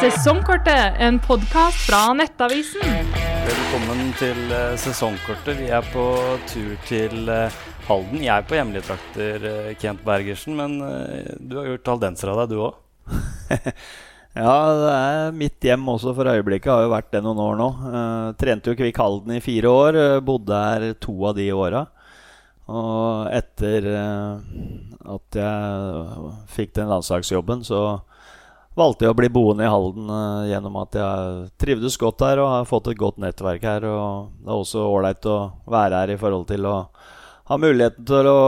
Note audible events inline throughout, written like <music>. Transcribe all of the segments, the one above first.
Sesongkortet, en podkast fra Nettavisen. Velkommen til eh, sesongkortet. Vi er på tur til eh, Halden. Jeg er på hjemlige trakter, eh, Kent Bergersen, men eh, du har gjort haldenser av deg, du òg? <laughs> Ja, det er mitt hjem også for øyeblikket. Har jo vært det noen år nå. Eh, trente jo Kvikk Halden i fire år. eh, bodde her to av de åra. Og etter eh, at jeg fikk den landslagsjobben, så valgte jeg å bli boende i Halden uh, gjennom at jeg trivdes godt her og har fått et godt nettverk her. Og det er også ålreit å være her i forhold til å ha muligheten til å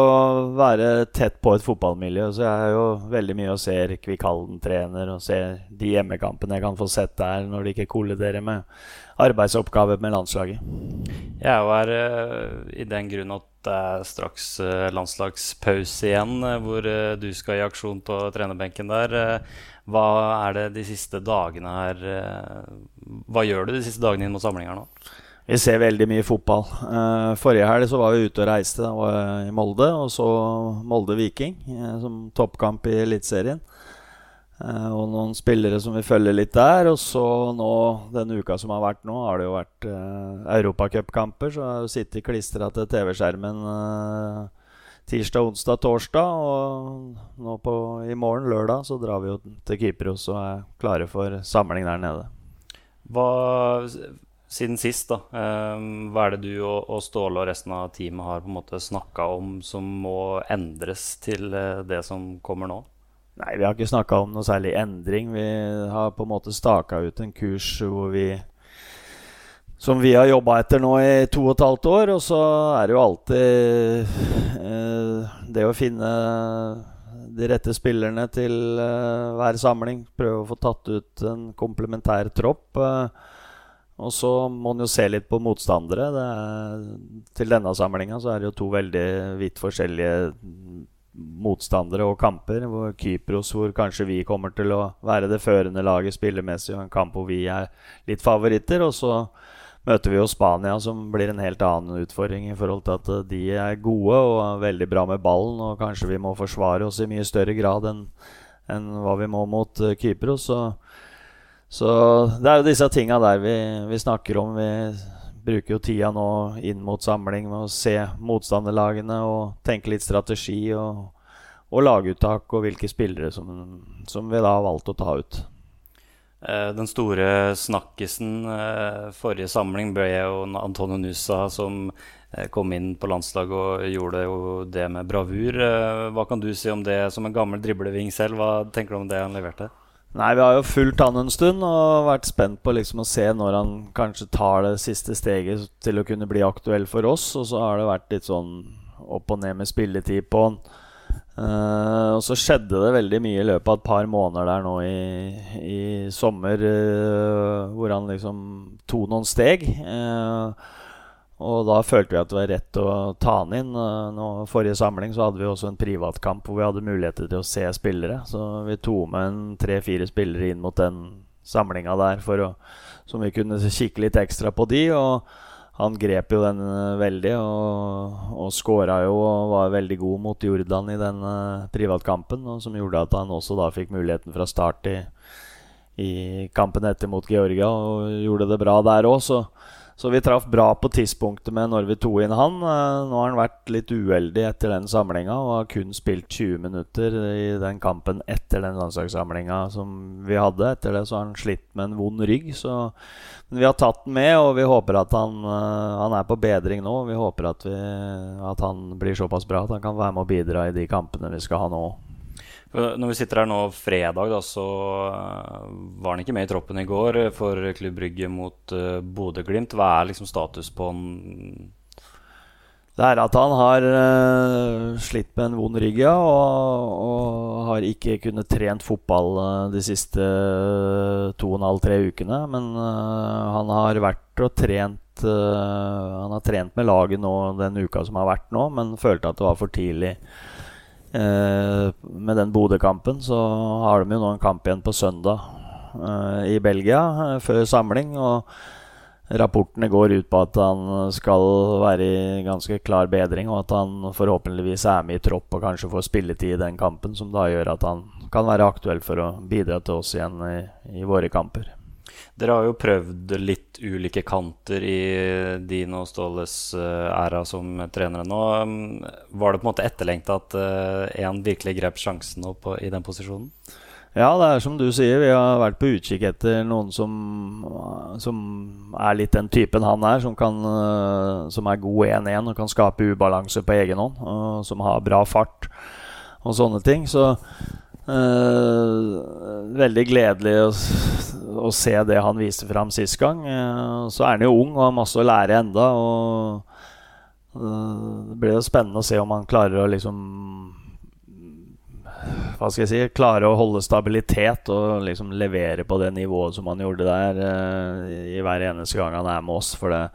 være tett på et fotballmiljø. Så jeg er jo veldig mye og ser Kvikk Halden trener og ser de hjemmekampene jeg kan få sett der når de ikke kolliderer med arbeidsoppgaver med landslaget. Jeg er jo her uh, i den grunn at det er straks eh, landslagspause igjen, eh, hvor eh, du skal i aksjon på trenerbenken der. Hva er det de siste dagene her Hva gjør du de siste dagene inn mot samling her nå? Vi ser veldig mye fotball. Forrige helg så var vi ute og reiste. Da i Molde, og så Molde-Viking eh, som toppkamp i Eliteserien. Eh, og noen spillere som vi følger litt der. Og så nå, denne uka som har vært nå, har det jo vært eh, europacupkamper. Så har jeg sittet klistra til TV-skjermen eh, tirsdag, onsdag, torsdag. Og nå på, i morgen, lørdag, så drar vi jo til Kypros og er klare for samling der nede. Hva, siden sist, da, eh, hva er det du og, og Ståle og resten av teamet har på en måte snakka om som må endres til eh, det som kommer nå? Nei, vi har ikke snakka om noe særlig endring. Vi har på en måte staka ut en kurs hvor vi som vi har jobba etter nå i to og et halvt år. Og så er det jo alltid eh, det å finne de rette spillerne til eh, hver samling. Prøve å få tatt ut en komplementær tropp. Eh, og så må en jo se litt på motstandere. Er, til denne samlinga så er det jo to veldig vidt forskjellige motstandere og kamper. Hvor Kypros, hvor kanskje vi kommer til å være det førende laget spillemessig, og en kamp hvor vi er litt favoritter. Og så møter vi jo Spania, som blir en helt annen utfordring i forhold til at eh, de er gode og er veldig bra med ballen, og kanskje vi må forsvare oss i mye større grad enn enn hva vi må mot uh, Kypros. Så, så det er jo disse tinga der vi, vi snakker om. Vi bruker jo tida nå inn mot samling med å se motstanderlagene og tenke litt strategi og, og laguttak og hvilke spillere som, som vi da har valgt å ta ut. Eh, Den store snakkisen eh, forrige samling ble jo Antonio Nusa, som eh, kom inn på landslaget og gjorde jo det med bravur. Hva kan du si om det som en gammel dribleving selv? Hva tenker du om det han leverte? Nei, vi har jo fulgt han en stund og vært spent på liksom å se når han kanskje tar det siste steget til å kunne bli aktuell for oss. Og så har det vært litt sånn opp og ned med spilletid på han. Uh, og så skjedde det veldig mye i løpet av et par måneder der nå i, i sommer, uh, hvor han liksom tok noen steg. Eh, og da følte vi at det var rett å ta han inn. Nå, forrige samling så hadde vi også en privatkamp hvor vi hadde muligheter til å se spillere. Så vi tok med en tre-fire spillere inn mot den samlinga der å, som vi kunne kikke litt ekstra på de. Og han grep jo den eh, veldig og, og skåra jo og var veldig god mot Jordan i den eh, privatkampen. Og som gjorde at han også da fikk muligheten fra start i, i kampen etter mot Georgia og gjorde det bra der òg. Så, så vi traff bra på tidspunktet med når vi tok inn han. Eh, Nå har han vært litt uheldig etter den samlinga og har kun spilt 20 minutter i den kampen etter den landslagssamlinga som vi hadde. Etter det så har han slitt med en vond rygg. Så men vi har tatt den med, og vi håper at han, eh, han er på bedring nå. Vi håper at, vi, at han blir såpass bra at han kan være med og bidra i de kampene vi skal ha nå. Når vi sitter her nå fredag, da, så eh, var han ikke med i troppen i går eh, for Klubb Brygge mot uh, Bodø-Glimt. Hva er liksom status på han? Det er at han har uh, slitt med en vond rygg, ja, og, og har ikke kunnet trent fotball uh, de siste uh, to og en halv, tre ukene. Men han har vært og trent Han har trent med laget nå den uka som har vært nå, men følte at det var for tidlig. Eh, med den Bodø-kampen så har de jo nå en kamp igjen på søndag eh, i Belgia eh, før samling. og Rapportene går ut på at han skal være i ganske klar bedring, og at han forhåpentligvis er med i tropp og kanskje får spilletid i den kampen, som da gjør at han kan være aktuell for å bidra til oss igjen i, i våre kamper. Dere har jo prøvd litt ulike kanter i din og Ståles uh, æra som trenere nå. Um, var det på en måte etterlengta at én uh, virkelig grep sjansen opp i den posisjonen? Ja, det er som du sier. Vi har vært på utkikk etter noen som, som er litt den typen han er. Som, kan, uh, som er god 1-1 og kan skape ubalanse på egen hånd. Som har bra fart og sånne ting. Så veldig gledelig å å se det han viste fram sist gang. Uh, så er han jo ung og har masse å lære enda og uh, Det blir jo spennende å se om han klarer å liksom Hva skal jeg si Klare å holde stabilitet og liksom levere på det nivået som han gjorde der i hver eneste gang han er med oss. For det,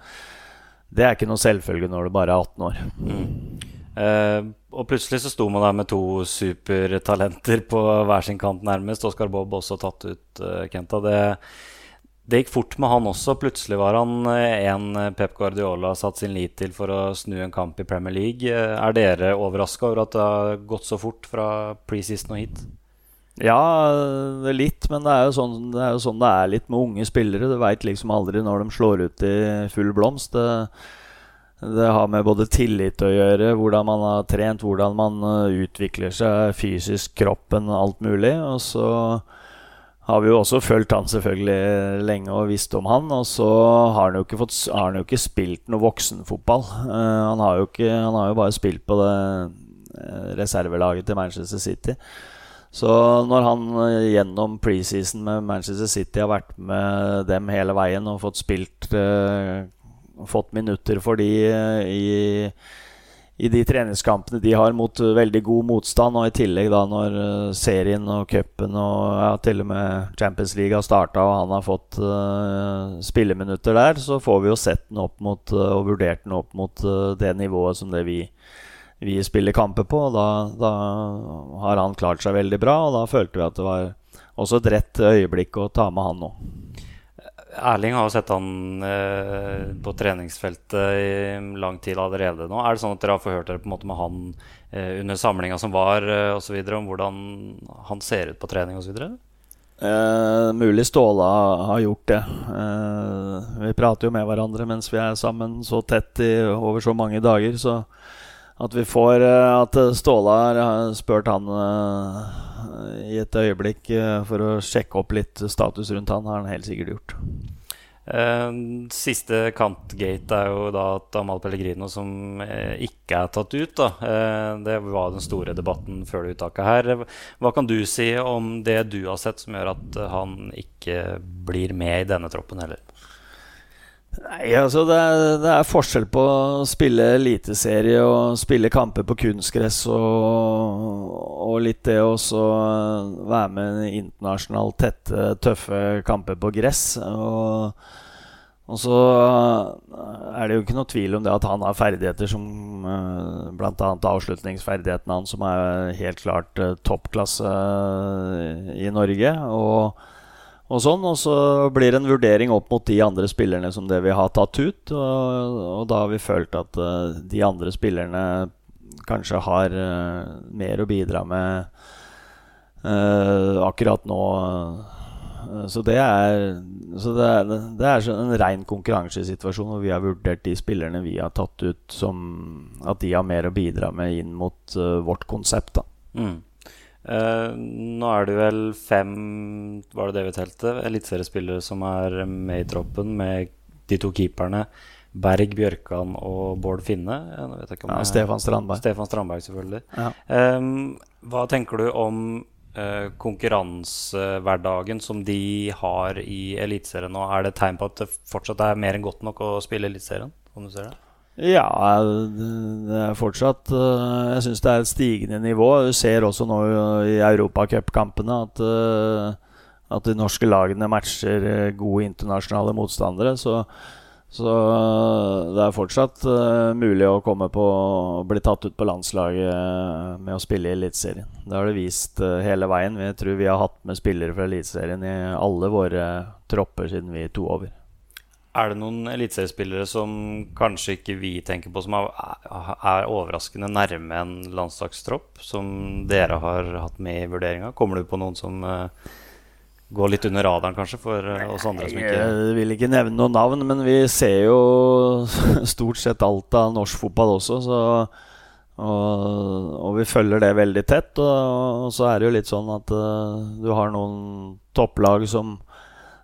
det er ikke noe selvfølge når du bare er 18 år. Mm. Uh, og plutselig så sto man der med to supertalenter på hver sin kant, nærmest. Oskar Bob også tatt ut uh, Kenta. Det, det, gikk fort med han også. Plutselig var han uh, en Pep Guardiola satt sin lit til for å snu en kamp i Premier League. er dere overraska over at det har gått så fort fra preseason og hit? Ja, litt, men det er, sånn, det er, jo sånn, det er litt med unge spillere. Du veit liksom aldri når de slår ut i full blomst. Det det har med både tillit å gjøre, hvordan man har trent, hvordan man eh, utvikler seg fysisk, kroppen, alt mulig. Og så har vi jo også fulgt han selvfølgelig lenge og visst om han. Og så har han jo ikke, fått, han jo ikke spilt noe voksenfotball. Uh, han, har ikke, han har jo bare spilt på det reservelaget til Manchester City. Så når han gjennom preseason med Manchester City har vært med dem hele veien og fått spilt uh, fått minutter for de eh, i, i de treningskampene de har mot eh, veldig god motstand. Og i tillegg da når eh, serien og cupen og ja, til og med Champions League har starta og han har fått uh, spilleminutter der, så får vi jo sett den opp mot uh, og vurdert den opp mot uh, det nivået som det vi, vi spiller kamper på. Og da, da, har han klart seg veldig bra, og da følte vi at det var også et rett øyeblikk å ta med han nå. Erling har jo sett han eh, på treningsfeltet i lang tid allerede nå. Er det sånn at dere har forhørt dere på en måte med han eh, under samlinga som var, eh, videre, om hvordan han ser ut på trening osv.? Eh, mulig Ståle har gjort det. Eh, vi prater jo med hverandre mens vi er sammen så tett i, over så mange dager. Så at vi får eh, At Ståle har spurt han eh, i et øyeblikk eh, for å sjekke opp litt status rundt han, har han helt sikkert gjort. Siste kantgate er jo da at Amal Pellegrino som ikke er tatt ut. Da. Det var den store debatten før det uttaket her. Hva kan du si om det du har sett som gjør at han ikke blir med i denne troppen heller? Nei, altså det er, det er, forskjell på å spille eliteserie og spille kamper på kunstgress og, og litt det å være med i internasjonalt tette, tøffe kamper på gress. Og, og, så er det jo ikke noe tvil om det at han har ferdigheter som uh, bl.a. avslutningsferdigheten hans, som er helt klart toppklasse i Norge. Og og sånn, og så blir det en vurdering opp mot de andre spillerne som det vi har tatt ut. Og, og da har vi følt at uh, de andre spillerne kanskje har uh, mer å bidra med uh, akkurat nå. Så det er, så det er, det er en ren konkurransesituasjon hvor vi har vurdert de spillerne vi har tatt ut, som at de har mer å bidra med inn mot vårt konsept. da mm. Uh, nå er det vel fem Var det det vi telte? Eliteseriespillere som er med i troppen, med de to keeperne. Berg Bjørkan og Bård Finne. ja, jeg, Stefan Strandberg. Stefan Strandberg, selvfølgelig. Ja. Um, hva tenker du om uh, konkurransehverdagen som de har i Eliteserien nå? Er det tegn på at det fortsatt er mer enn godt nok å spille Eliteserien? om du ser det? Ja, det er fortsatt eh, Jeg syns det er et stigende nivå. Du ser også nå i europacupkampene at, eh, at de norske lagene matcher eh, gode internasjonale motstandere. Så, så det er fortsatt mulig å komme på bli tatt ut på landslaget med å spille i Eliteserien. Det har det vist hele veien. Vi tror vi har hatt med spillere fra Eliteserien i alle våre tropper siden vi tok over. Er det noen eliteseriespillere som kanskje ikke vi tenker på, som er, er overraskende nærme en landslagstropp, som dere har hatt med i vurderinga? Kommer du på noen som uh, går litt under radaren, kanskje, for uh, oss andre som ikke Jeg vil ikke nevne noen navn, men vi ser jo <laughs> stort sett alt av norsk fotball også, så og, og, vi følger det veldig tett. Og, og, så er det jo litt sånn at uh, du har noen topplag som,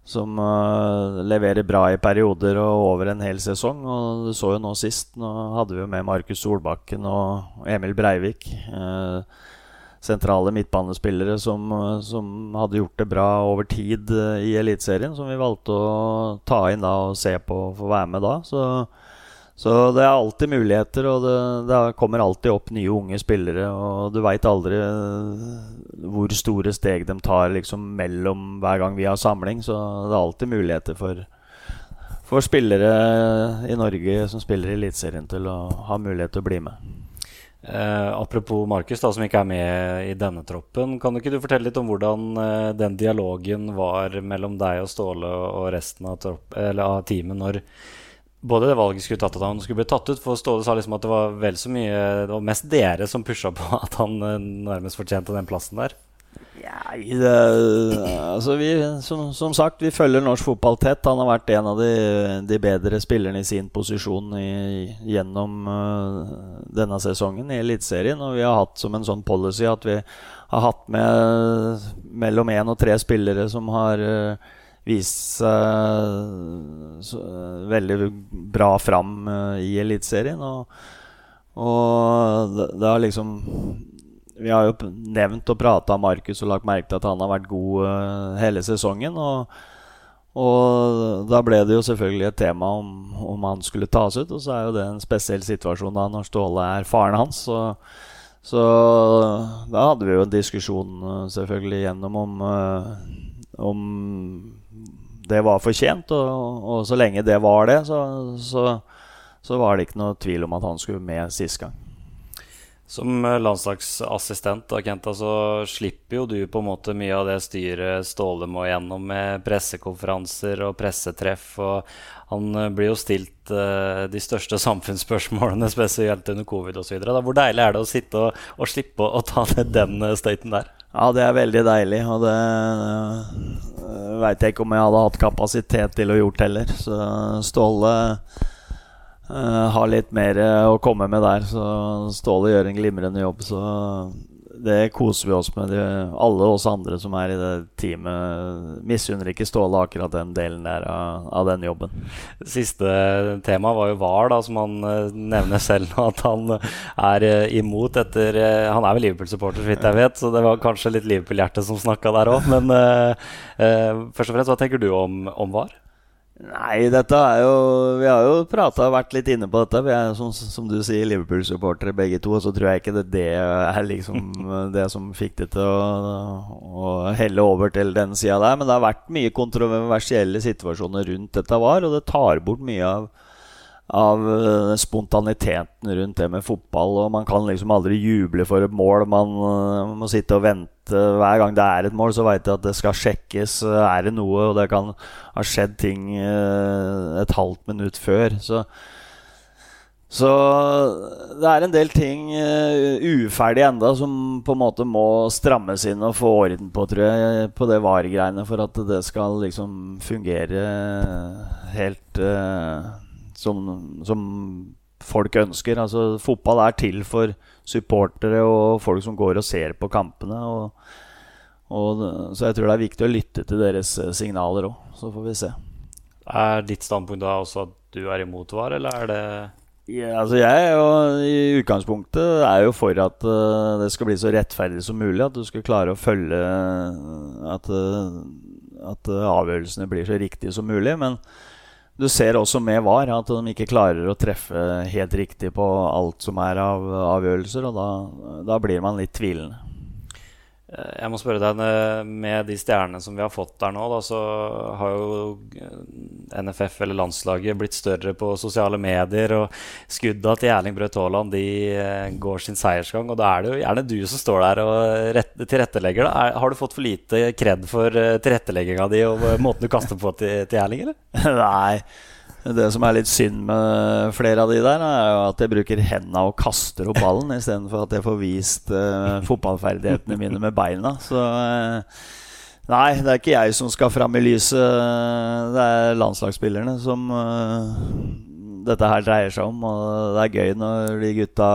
som uh, leverer bra i perioder og over en hel sesong. Og du så jo nå sist, nå hadde vi jo med Markus Solbakken og Emil Breivik. Uh, sentrale midtbanespillere som, som, hadde gjort det bra over tid i Eliteserien. Som vi valgte å ta inn da og se på og få være med da. Så så det er alltid muligheter, og det, det kommer alltid opp nye unge spillere. Og du veit aldri eh, hvor store steg de tar liksom mellom hver gang vi har samling. Så det er alltid muligheter for, for spillere i Norge som spiller i Eliteserien, til å ha mulighet til å bli med. Eh, apropos Markus, som ikke er med i denne troppen. Kan du ikke du fortelle litt om hvordan eh, den dialogen var mellom deg og Ståle og resten av, tropp, av teamet når både det valget skulle tatt at han skulle bli tatt ut. For Ståle sa liksom at det var vel så mye Det var mest dere som pusha på at han eh, nærmest fortjente den plassen der. Ja, det, altså vi, som, som, sagt, vi følger norsk fotball tett. Han har vært en av de, de bedre spillerne i sin posisjon i, gjennom uh, denne sesongen i Eliteserien. Og vi har hatt som en sånn policy at vi har hatt med mellom én og tre spillere som har uh, vist seg veldig bra fram eh, i Eliteserien. Og, og det, har liksom Vi har jo nevnt og prata om Markus og lagt merke til at han har vært god uh, hele sesongen. Og, og, da ble det jo selvfølgelig et tema om, om, han skulle tas ut. Og så er jo det en spesiell situasjon da når Ståle er faren hans. Så, så da hadde vi jo en diskusjon uh, selvfølgelig gjennom om, om det var fortjent. Og, og, så lenge det var det, så, så, så, var det ikke noe tvil om at han skulle med sist gang. Som eh, landslagsassistent da, Kenta, så slipper jo du på en måte mye av det styret Ståle må gjennom med pressekonferanser og pressetreff. og Han eh, blir jo stilt uh, de største <laughs> samfunnsspørsmålene, spesielt under covid osv. Hvor deilig er det å sitte og, og slippe å, ta ned den støyten der? Ja, det er veldig deilig. Og det uh, veit jeg ikke om jeg hadde hatt kapasitet til å gjort heller. Så Ståle uh, har litt mer å komme med der. Så Ståle gjør en glimrende jobb. Så det koser vi oss med. Alle oss andre som er i det teamet, misunner ikke Ståle akkurat den delen der av, av, den jobben. Siste tema var jo VAR, da, som han uh, nevner selv at han er uh, imot etter uh, Han er vel Liverpool-supporter, så vidt jeg vet, så det var kanskje litt Liverpool-hjerte som snakka der òg. Men først og fremst, hva tenker du om, om VAR? Nei, dette er jo Vi har jo prata vært litt inne på dette. Vi er som, som du sier Liverpool-supportere begge to. Og så tror jeg ikke det, det er liksom <laughs> det som fikk det til å, å helle over til den sida der. Men det har vært mye kontroversielle situasjoner rundt dette var, og det tar bort mye av av eh, spontaniteten rundt det med fotball. Og man kan liksom aldri juble for et mål. Man uh, må sitte og vente. Hver gang det er et mål, så veit jeg at det skal sjekkes. Er det noe? Og det kan ha skjedd ting et halvt minutt før. Så, så det er en del ting uferdig enda som på en måte må strammes inn og få orden på, tror jeg, på det VAR-greiene for at det skal liksom fungere helt som, som folk ønsker. Altså, fotball er til for supportere og folk som går og ser på kampene. Og, og, så jeg tror det er viktig å lytte til deres eh, signaler òg. Så får vi se. Er ditt standpunkt da også at du er imot VAR, eller er det ja, altså jeg er jo i utgangspunktet er jo for at uh, det skal bli så rettferdig som mulig. At du skal klare å følge At, uh, at uh, avgjørelsene blir så riktige som mulig. Men du ser også med VAR at de ikke klarer å treffe helt riktig på alt som er av avgjørelser, og da, da blir man litt tvilende. Eh, jeg må spørre deg, eh, Med de stjernene som vi har fått der nå, da, så har jo eh, NFF eller landslaget blitt større på sosiale medier. Og skudda til Erling Braut Haaland de går sin seiersgang. Og da er det jo gjerne du som står der og tilrettelegger. Da. har du fått for lite kred for tilrettelegginga di og måten du kaster på til, til Erling, eller? <laughs> Nei. Det som er litt synd med flere av de der, er jo at jeg bruker henda og kaster opp ballen istedenfor at jeg får vist uh, fotballferdighetene mine med beina. Så uh, nei, det er ikke jeg som skal fram i lyset. Det er landslagsspillerne som uh, dette her dreier seg om. Og det er gøy når de gutta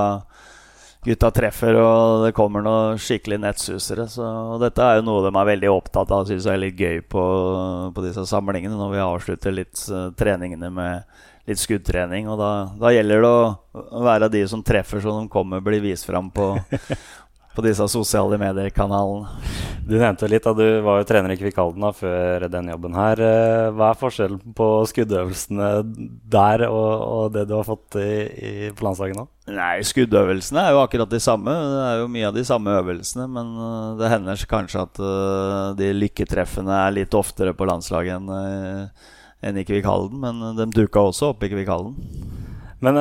gutta treffer, og det kommer noen skikkelig nettsusere. Så dette er jo noe de er veldig opptatt av, syns jeg er litt gøy på, på, disse samlingene. Når vi avslutter litt uh, treningene med litt skuddtrening. Og da, da, gjelder det å være de som treffer så de kommer, blir vist fram på, <laughs> på disse sosiale medier-kanalene. Du nevnte litt at du var jo trener i Kvikalden før den jobben her. Eh, hva er forskjellen på skuddøvelsene der og, og det du har fått i, i, på landslaget nå? Nei, Skuddøvelsene er jo akkurat de samme. Det er jo mye av de samme øvelsene. Men eh, det hender kanskje at uh, de lykketreffene er litt oftere på landslaget enn uh, enn i Kvikkhalden. Men de dukka også opp i Kvikkhalden. Men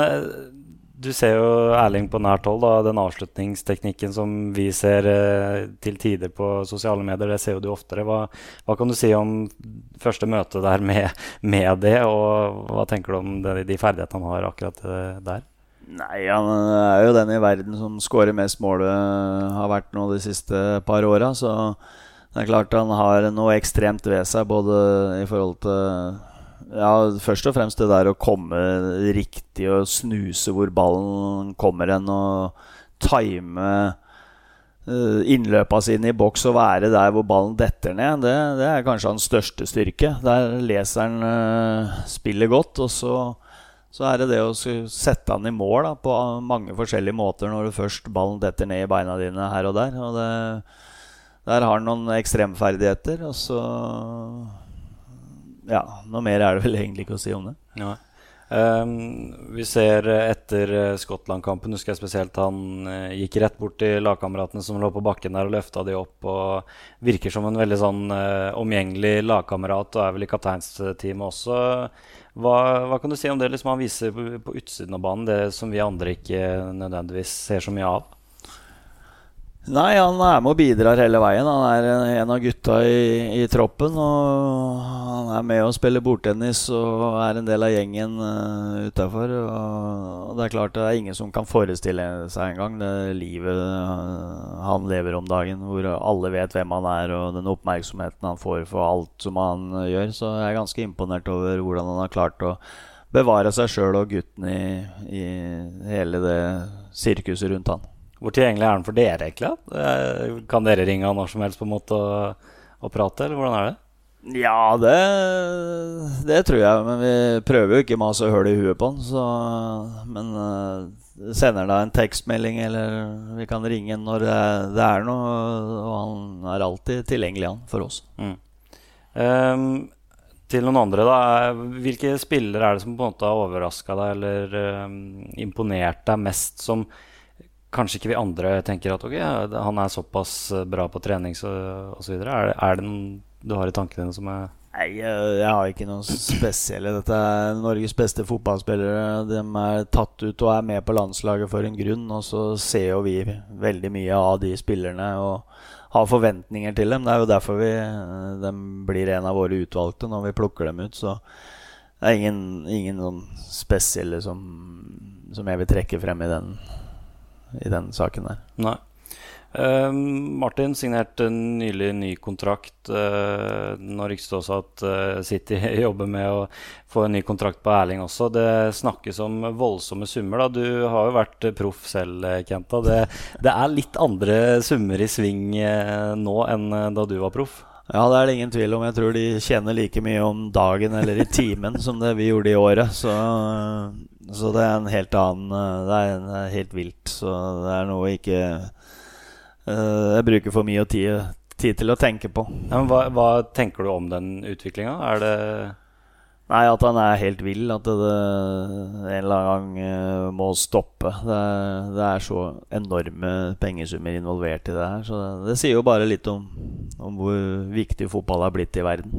du ser jo Erling på nært hold. da, Den avslutningsteknikken som vi ser eh, til tider på sosiale medier, det ser jo du oftere. Hva, hva kan du si om første møte der med, med, det, og hva tenker du om de, de ferdighetene han har akkurat eh, der? Nei, Han er jo den i verden som skårer mest mål, eh, har vært nå de siste par åra. Så det er klart han har noe ekstremt ved seg, både i forhold til ja, først og fremst det der å komme riktig og snuse hvor ballen kommer hen, og time uh, innløpa sine i boks og være der hvor ballen detter ned, det, det er kanskje hans største styrke. Der leser han uh, spillet godt, og så, så, er det det å sette han i mål da, på mange forskjellige måter når du først ballen detter ned i beina dine her og der. Og det, der har han noen ekstremferdigheter, og så ja, noe mer er det vel egentlig ikke å si om det. Ja. Um, vi ser etter uh, Skottland-kampen, husker jeg spesielt han uh, gikk rett bort til lagkameratene som lå på bakken der og løfta de opp. og Virker som en veldig sånn uh, omgjengelig lagkamerat og er vel i kapteinsteamet også. Hva, hva, kan du si om det liksom han viser på, på utsiden av banen, det som vi andre ikke nødvendigvis ser så mye av? Nei, han er med og bidrar hele veien. Han er en av gutta i, i troppen. Og han er med og spiller bordtennis og er en del av gjengen uh, utafor. Og det er klart det er ingen som kan forestille seg engang det livet uh, han lever om dagen. Hvor alle vet hvem han er og den oppmerksomheten han får for alt som han uh, gjør. Så jeg er ganske imponert over hvordan han har klart å bevare seg sjøl og gutten i, i hele det sirkuset rundt han. Hvor tilgjengelig er den for dere, egentlig? Eh, kan dere ringe han når som helst på en måte og, og prate, eller hvordan er det? Ja, det, det tror jeg. Men vi prøver jo ikke masse hull i huet på han. Så, men uh, sender da en tekstmelding, eller vi kan ringe når det, det, er noe. Og han er alltid tilgjengelig, han, for oss. Mm. Um, til noen andre, da. Hvilke spillere er det som på en måte har overraska deg eller um, imponert deg mest? som kanskje ikke vi andre tenker at ok, han er såpass eh, bra på trening osv. Er, er det noen du har i tankene dine som er Nei, jeg, har ikke noen spesielle. Dette er Norges beste fotballspillere. De er tatt ut og er med på landslaget for en grunn. Og så ser jo vi veldig mye av de spillerne og har forventninger til dem. Det er jo derfor vi, de blir en av våre utvalgte når vi plukker dem ut. Så det er ingen, ingen sånn spesielle som, som jeg vil trekke frem i den i den saken der. Nei. Uh, Martin signerte nylig ny kontrakt. Uh, nå ryktes det også at uh, City <laughs> jobber med å få en ny kontrakt på Erling også. Det snakkes om voldsomme summer. da. Du har jo vært proff selv, Kenta. Det, det, er litt andre summer i sving nå enn da du var proff? Ja, det er det ingen tvil om. Jeg tror de tjener like mye om dagen eller i timen som det vi gjorde i året. Så så det er en helt annen Det er, en, helt vilt. Så det er noe ikke uh, Jeg bruker for mye tid, tid, til å tenke på. Ja, hva, hva, tenker du om den utviklinga? Er det Nei, at han er helt vill. At det, det en eller annen gang uh, må stoppe. Det er, det er, så enorme pengesummer involvert i det her. Så det, det sier jo bare litt om, om hvor viktig fotball har blitt i verden.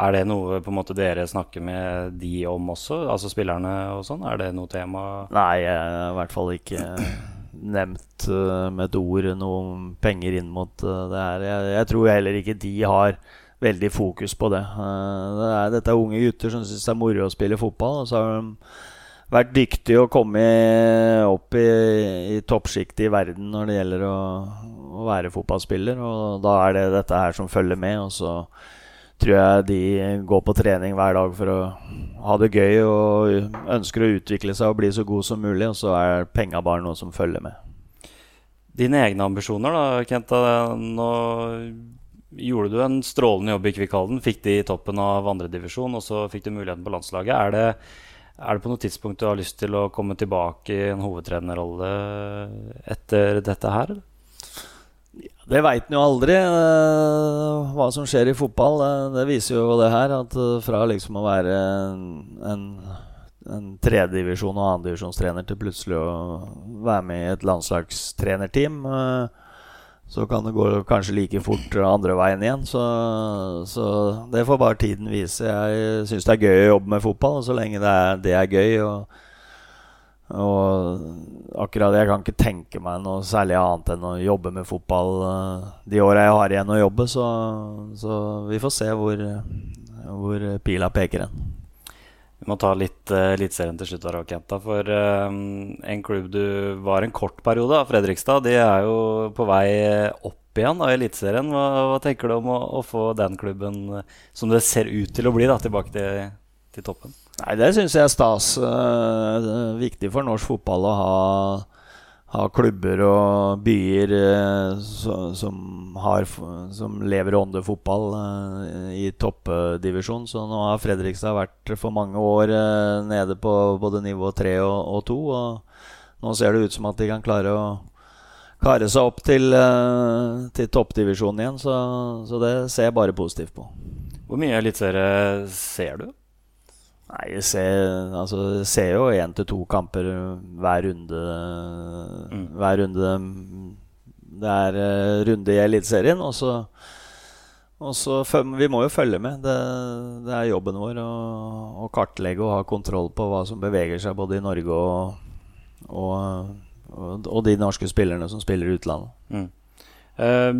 Er det noe på en måte dere snakker med de om også, altså spillerne og sånn? Er det noe tema? Nei, jeg har i hvert fall ikke <clears throat> nevnt uh, med et ord noe penger inn mot uh, det her. Jeg, jeg, tror heller ikke de har veldig fokus på det. Eh, det er, dette er unge gutter som syns det er moro å spille fotball. Og så har de vært dyktige og kommet opp i, i toppsjiktet i verden når det gjelder å, å, være fotballspiller. Og da er det dette her som følger med. Og så tror jeg de går på trening hver dag for å ha det gøy og ønsker å utvikle seg og bli så god som mulig. Og så er penga bare noe som følger med. Dine egne ambisjoner, da, Kenta. Nå gjorde du en strålende jobb i Kvikkhalden. Fikk de i toppen av andredivisjon, og så fikk du muligheten på landslaget. Er det, er det på noe tidspunkt du har lyst til å komme tilbake i en hovedtrenerrolle etter dette her? Det veit en jo aldri, uh, hva som skjer i fotball. Uh, det viser jo det her. At uh, fra liksom å være en, en tredjedivisjon- og annendivisjonstrener til plutselig å være med i et landslagstrenerteam, så kan det gå kanskje like fort andre veien igjen. Så, så det får bare tiden vise. Jeg syns det er gøy å jobbe med fotball, så lenge det er, det er gøy og og akkurat Jeg kan ikke tenke meg noe særlig annet enn å jobbe med fotball eh, de åra jeg har igjen å jobbe. Så, så vi får se hvor, hvor, pila peker hen. Vi må ta litt uh, Eliteserien til slutt. Kenta, For uh, en klubb du var en kort periode av, Fredrikstad, de er jo på vei opp igjen i Eliteserien. Hva, hva, tenker du om å, å, få den klubben, som det ser ut til å bli, da, tilbake til, til toppen? Nei, det syns jeg er stas. Uh, viktig for norsk fotball å ha, ha klubber og byer så, som, har, som, lever ånde fotball uh, i toppdivisjon. Så nå har Fredrikstad vært for mange år nede på både nivå 3 og, 2. Og nå ser det ut som at de kan klare å kare seg opp til, til toppdivisjonen igjen. Så, så det ser jeg bare positivt på. Hvor mye eliteserie ser du? Nei, jeg ser, altså, jeg ser jo én til to kamper hver runde. Mm. Hver runde Det er uh, runde i Eliteserien, og så og så Vi må jo følge med. Det, det er jobben vår å, å, kartlegge og ha kontroll på hva som beveger seg både i Norge og, og, og de norske spillerne som spiller i utlandet. Mm. Eh,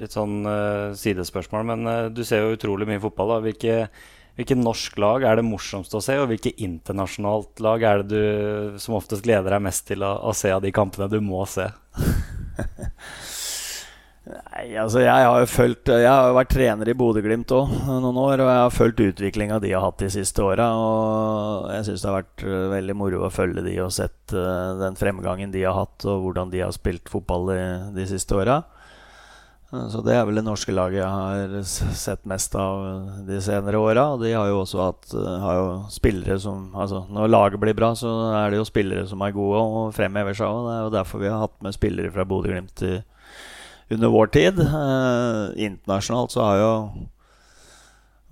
litt sånn eh, sidespørsmål, men eh, du ser jo utrolig mye fotball. da Hvilke Hvilket norsk lag er det morsomst å se, og hvilket internasjonalt lag er det du som oftest gleder deg mest til å, å se av de kampene du må se? Nei, altså jeg har jo følt Jeg har jo vært trener i Bodø-Glimt òg noen år, og jeg har fulgt utviklinga de har hatt de siste åra. Og jeg syns det har vært eh, veldig moro å følge de og sett uh, den fremgangen de har hatt, og hvordan de har spilt fotball de, de siste åra. Så det er vel det norske laget jeg har sett mest av de senere åra. De har jo også hatt har jo spillere som Altså når laget blir bra, så er det jo spillere som er gode og fremhever seg Og Det er jo derfor vi har hatt med spillere fra Bodø-Glimt under vår tid. Eh, internasjonalt så har jeg jo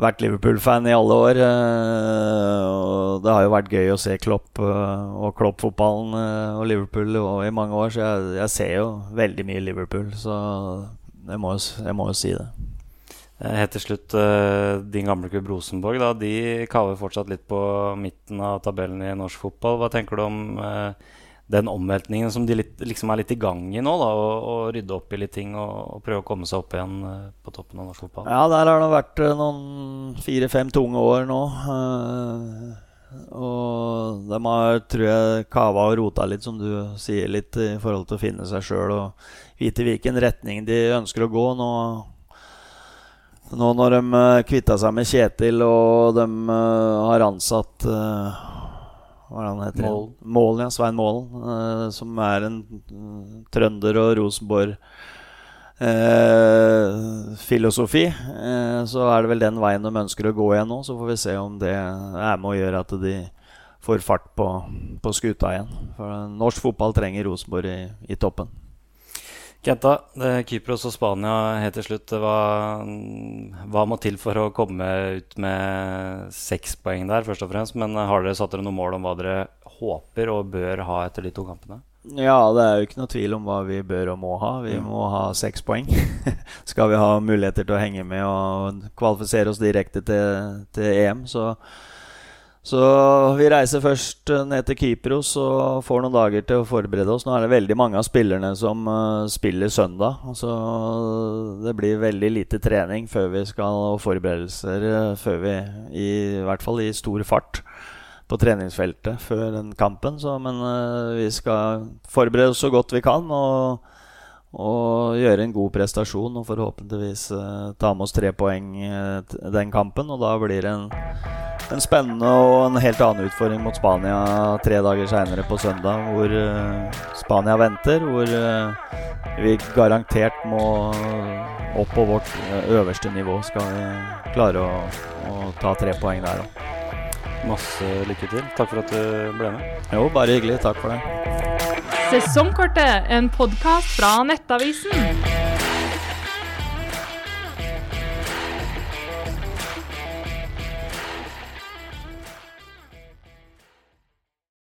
vært Liverpool-fan i alle år. Eh, og det har jo vært gøy å se Klopp eh, og Klopp-fotballen eh, og Liverpool og i mange år, så jeg, jeg ser jo veldig mye Liverpool. Så jeg må, jeg må jo si det. Eh, helt til slutt, uh, din gamle klubb Rosenborg da, de kaver fortsatt litt på midten av tabellen i norsk fotball. Hva tenker du om uh, den omveltningen som de litt, liksom er litt i gang i nå? da, Å rydde opp i litt ting og, og, prøve å komme seg opp igjen på toppen av norsk fotball? Ja, der har det vært noen fire-fem tunge år nå. og de har, tror jeg, kava og rota litt, som du sier, litt i forhold til å finne seg sjøl. Vite hvilken retning de ønsker å gå. Nå, nå når de uh, kvitta seg med Kjetil, og de uh, har ansatt uh, hva er han heter? Mål. Målen, ja, Svein Målen, som er en trønder og Rosenborg. filosofi, så er det vel den veien de ønsker å gå igjen nå. Så får vi se om det er med å gjøre at de får fart på, på skuta igjen. For norsk fotball trenger Rosenborg i, i toppen. Kenta, Kypros og Spania helt til slutt. Hva, hva, må til for å komme ut med seks poeng der, først og fremst? Men har dere satt dere noen mål om hva dere håper og bør ha etter de to kampene? Ja, det er jo ikke noe tvil om hva vi bør og må ha. Vi mm. må ha seks poeng. <laughs> Skal vi ha muligheter til å henge med og kvalifisere oss direkte til, til EM, så Så vi reiser først eh, ned til Kypros og får noen dager til å forberede oss. Nå er det veldig mange av spillerne som uh, spiller søndag. Så det blir veldig lite trening før vi skal og forberedelser uh, før vi i, i, hvert fall i stor fart på treningsfeltet før den kampen. Så, men vi skal forberede oss så godt vi kan. og og gjøre en god prestasjon og forhåpentligvis eh, ta med oss tre poeng eh, den kampen. Og da blir det en, en, spennende og en helt annen utfordring mot Spania tre dager seinere på søndag, hvor eh, Spania venter. Hvor vi garantert må opp på vårt øverste nivå skal vi klare å, å ta tre poeng der òg. Masse lykke til. Takk for at du ble med. Jo, bare hyggelig. Takk for det. Sesongkortet, en podkast fra Nettavisen.